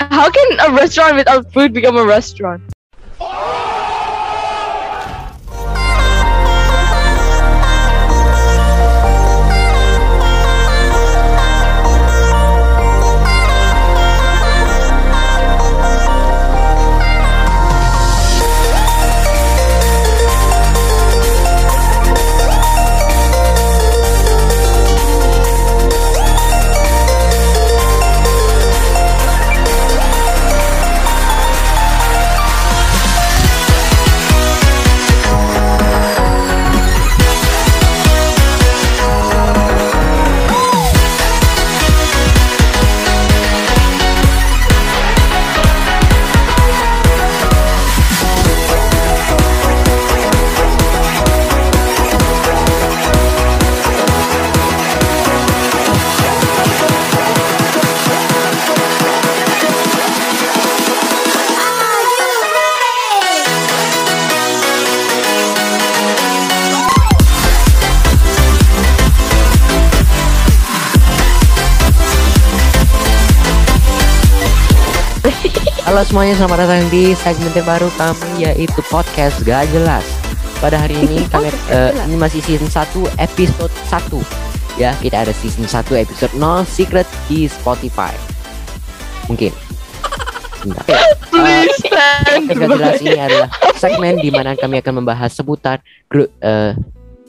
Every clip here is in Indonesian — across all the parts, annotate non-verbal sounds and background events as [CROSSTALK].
How can a restaurant without food become a restaurant? Halo semuanya, selamat datang di segmen terbaru kami yaitu podcast gak jelas. Pada hari ini kami eh, ini masih season 1 episode 1 ya. Kita ada season 1 episode 0 secret di Spotify. Mungkin. Bentar. Eh, Please gak jelas ini adalah segmen di mana kami akan membahas seputar grup eh,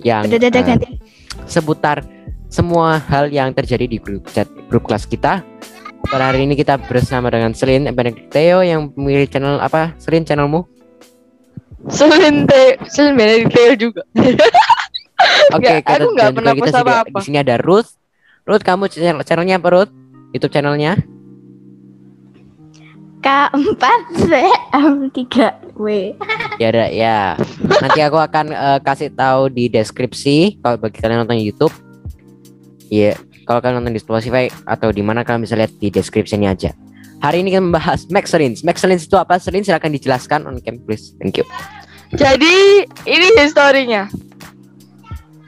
yang eh, ganti. seputar semua hal yang terjadi di grup chat grup kelas kita. Pada hari ini kita bersama dengan Selin Benedict Theo yang memilih channel apa? Selin channelmu? Selin Teo, Selin Benedict Theo juga. [LAUGHS] Oke, kita aku nggak pernah kita post juga- apa-apa. Di sini ada Ruth. Ruth, kamu channel channelnya apa Ruth? YouTube channelnya? K4 M3 W. Ya ada ya. Nanti aku akan eh, kasih tahu di deskripsi kalau bagi kalian nonton YouTube. Iya, kalau kalian nonton di Spotify atau di mana kalian bisa lihat di deskripsinya aja. Hari ini kita membahas Max Selins. Max Selins itu apa? Selin silakan dijelaskan on cam please. Thank you. Jadi ini historinya.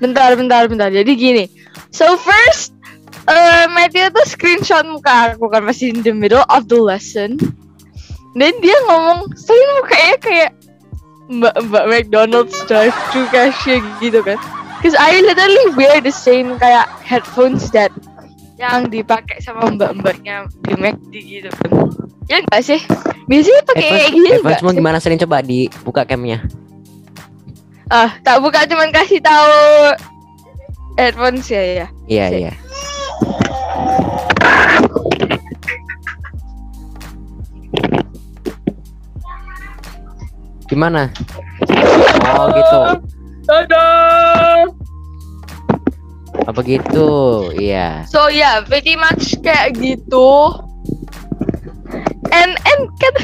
Bentar, bentar, bentar. Jadi gini. So first, eh Matthew tuh screenshot muka aku kan masih in the middle of the lesson. Dan dia ngomong, Selin mukanya kayak Mbak Mbak McDonald's drive thru cashier gitu kan. Cause I literally wear the same kayak headphones that yang dipakai sama mbak-mbaknya di McD gitu kan. Ya enggak sih? Biasanya pakai kayak gini enggak mau gimana Selin coba dibuka camnya. Ah, tak buka cuman kasih tahu headphones ya ya. Iya iya. Gimana? Oh gitu. Dadah. Apa gitu? Iya. So yeah, pretty much kayak gitu. And and kan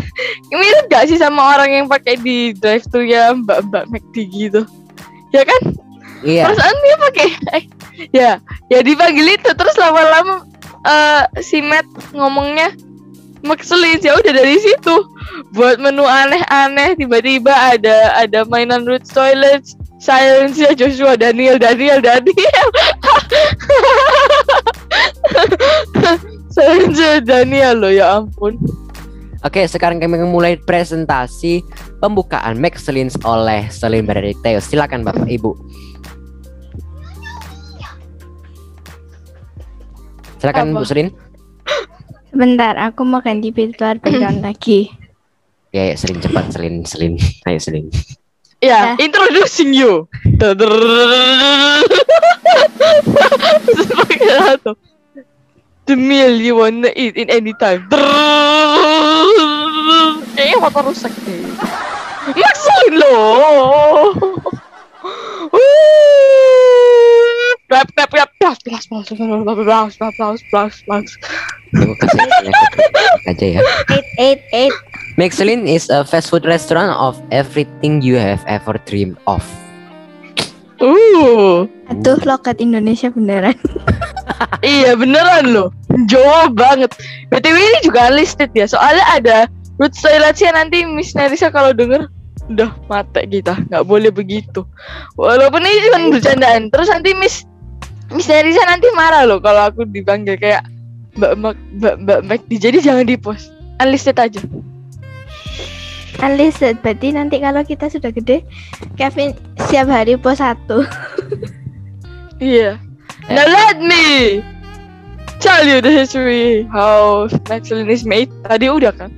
mirip gak sih sama orang yang pakai di drive thru ya Mbak Mbak McD gitu. Ya kan? Iya. Perasaan dia pakai eh, [LAUGHS] ya, ya dipanggil itu terus lama-lama eh, si Matt ngomongnya Maxelin ya udah dari situ buat menu aneh-aneh tiba-tiba ada ada mainan Roots Toilets Silence ya Joshua Daniel Daniel Daniel [LAUGHS] Daniel loh ya ampun Oke, sekarang kami akan mulai presentasi pembukaan Max Selins oleh Selin Benedict Theo. Silakan Bapak Ibu. Silakan Apa? Bu Selin. Sebentar, aku mau ganti filter background [CLEARS THROAT] lagi. Ya, ya Selin cepat Selin, Selin. Ayo Selin. Ya, Ya. introducing you. Sebagai satu. The meal you wanna eat in any time. Kayaknya motor rusak deh. Maksain loh. Clap, clap, clap, plus, plus, plus, plus, plus, plus, plus, plus, plus. Aku kasih aja ya. Eight, eight, eight. Michelin is a fast food restaurant of everything you have ever dreamed of. Uh, Aduh, loket Indonesia beneran. Iya beneran loh. Jawa banget. BTW ini juga listed ya. Soalnya ada root toiletnya nanti Miss Nerissa kalau denger udah mata kita nggak boleh begitu walaupun ini cuma bercandaan terus nanti Miss Miss Nerissa nanti marah loh kalau aku dipanggil kayak Mbak Mbak Mbak Mbak Mac jadi jangan di post unlisted aja. Unlisted. Berarti nanti kalau kita sudah gede, Kevin siap hari pos satu. Iya. Now let me tell you the history how penicillin is made. Tadi udah kan?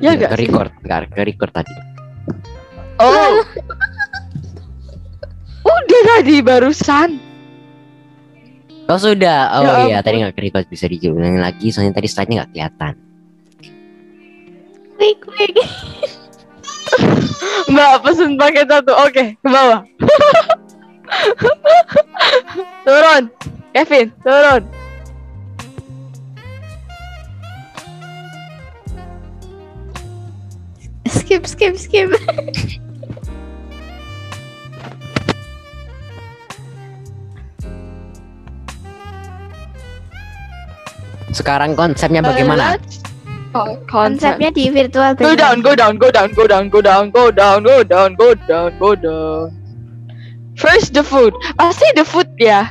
Ya ke gak? sih? record, nggak ke record tadi. Oh. udah tadi barusan. Oh sudah, oh Ya iya tadi nggak ke record bisa diulangi lagi soalnya tadi slide-nya nggak kelihatan. Quick, [LAUGHS] quick. Mbak pesen paket satu. Oke, ke bawah. [LAUGHS] turun. Kevin, turun. Skip, skip, skip. Sekarang konsepnya bagaimana? Konsep. Konsepnya di virtual Go down, go down, go down, go down, go down, go down, go down, go down, go down. First the food. Pasti the food ya.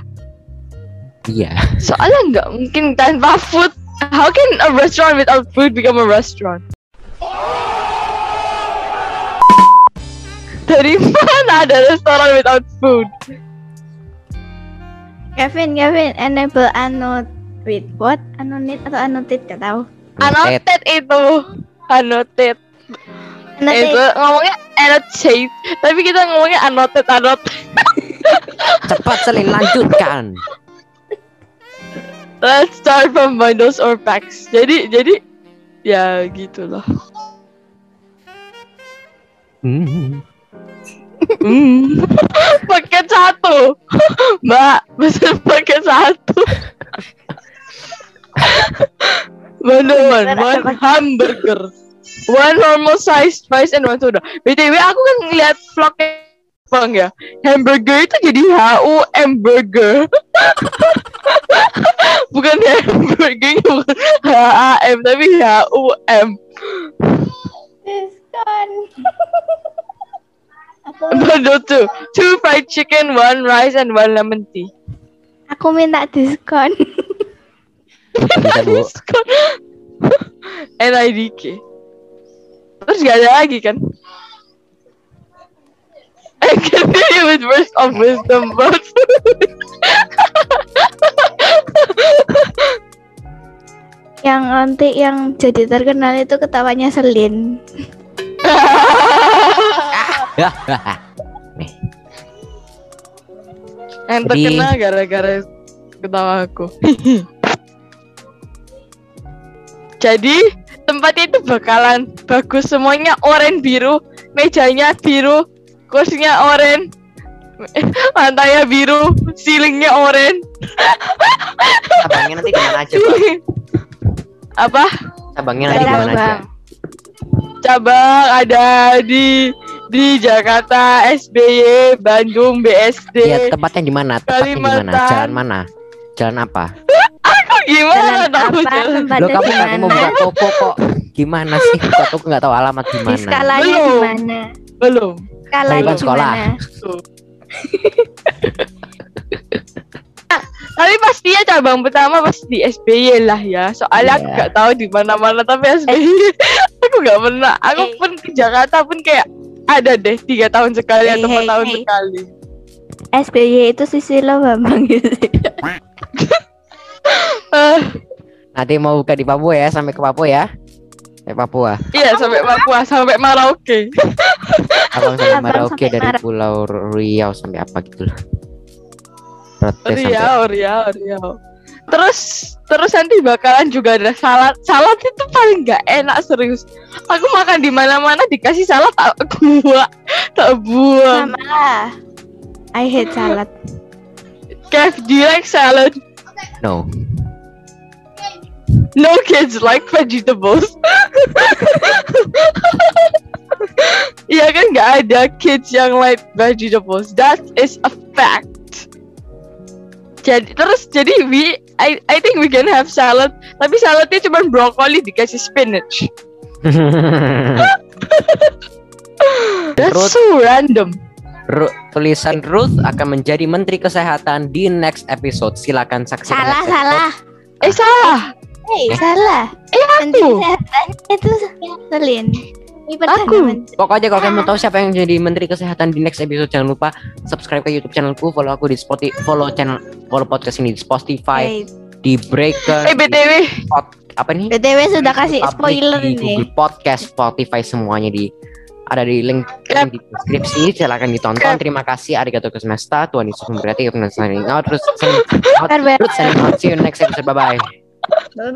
Iya. Soalnya nggak mungkin tanpa food. How can a restaurant without food become a restaurant? Dari [LAUGHS] mana ada restoran without food? Kevin, Kevin, enable annotate. Wait, what? Annotate atau annotate? Gak tahu. Noted. Annotate itu. Annotate. Itu Annotate. ngomongnya annotate. Tapi kita ngomongnya annotate, annotate. Cepat Selin lanjutkan. Let's start from bundles or packs. Jadi, jadi ya gitulah. Hmm. Hmm. [LAUGHS] paket satu, Mbak. Pesan paket satu. [LAUGHS] Bundle one, one hamburger, one normal size fries and one soda. btw aku kan ngeliat vlognya bang ya, hamburger itu jadi H U M burger. [LAUGHS] bukan hamburger, bukan H A M tapi H U M. Diskon. aku, Bundle two, fried chicken, one rice and one lemon tea. aku minta diskon. Bisa bu. NIDK Terus gak ada lagi kan I continue with words of wisdom food Yang nanti yang jadi terkenal itu ketawanya Selin. [LAUGHS] Nih. Yang terkenal gara-gara ketawa aku [LAUGHS] Jadi tempatnya itu bakalan bagus semuanya oranye biru Mejanya biru Kursinya oranye [LAUGHS] Lantainya biru Ceilingnya oranye Cabangnya nanti di mana aja pak? Apa? Cabangnya nanti di mana aja? Bang. [LAUGHS] cabang ada di di Jakarta, SBY, Bandung, BSD. Iya tempatnya di mana? Tempatnya di mana? Jalan mana? Jalan apa? [LAUGHS] Aku gimana Jalan tahu? Lo kamu nggak mau mana? buka toko kok? Gimana sih? Kok aku nggak tahu alamat di Di mana? skalanya di Belum. mana? Belum. Skalanya Bukan di sekolah. mana? [LAUGHS] Tapi pastinya cabang pertama pasti di SBY lah ya. Soalnya aku Iya. nggak tahu di mana-mana tapi SBY [LAUGHS] aku nggak pernah. Aku Eh. pun ke Jakarta pun kayak ada deh tiga tahun sekali Hey, atau empat hey, tahun hey. sekali. SBY itu sisi lo Bambang gitu. [LAUGHS] Eh, Nanti mau buka di Papua ya, sampai ke Papua ya. Sampai Papua. iya sampai Papua sampai Merauke. Abang sampai Merauke dari Mara- Pulau Riau sampai apa gitu lah. Sampai Riau, Riau, Riau. Terus terus nanti bakalan juga ada salad. Salad itu paling nggak enak serius. Aku makan di mana-mana dikasih salad tak buang, tak buang. Sama lah. I hate salad. Kev, do you like salad? No. No kids like vegetables. [LAUGHS] Iya kan nggak ada kids yang like vegetables. That is a fact. Jadi terus jadi we I I think we can have salad, tapi saladnya cuma brokoli dikasih spinach. [LAUGHS] That's so random. Ru- tulisan Ruth akan menjadi Menteri Kesehatan di next episode. Silakan saksikan. Salah, salah. Eh salah. Eh, Eh. salah. Eh, Menteri aku. Kesehatan itu Selin. Ini Aku. Menteri. Pokoknya kalau kalian mau tahu siapa yang jadi Menteri Kesehatan di next episode jangan lupa subscribe ke YouTube channelku, follow aku di Spotify, follow channel follow podcast ini di Spotify, Eh, di Breaker, Eh di BTW, pod- apa nih? BTW sudah kasih spoiler di ini. Google Podcast, Spotify semuanya di ada di link, Yap. link di deskripsi silahkan ditonton. Yap. terima kasih arigato gozaimashita Tuhan Yesus memberkati dan signing out. Terus signing out. Terus signing out. See you next episode. Bye bye gue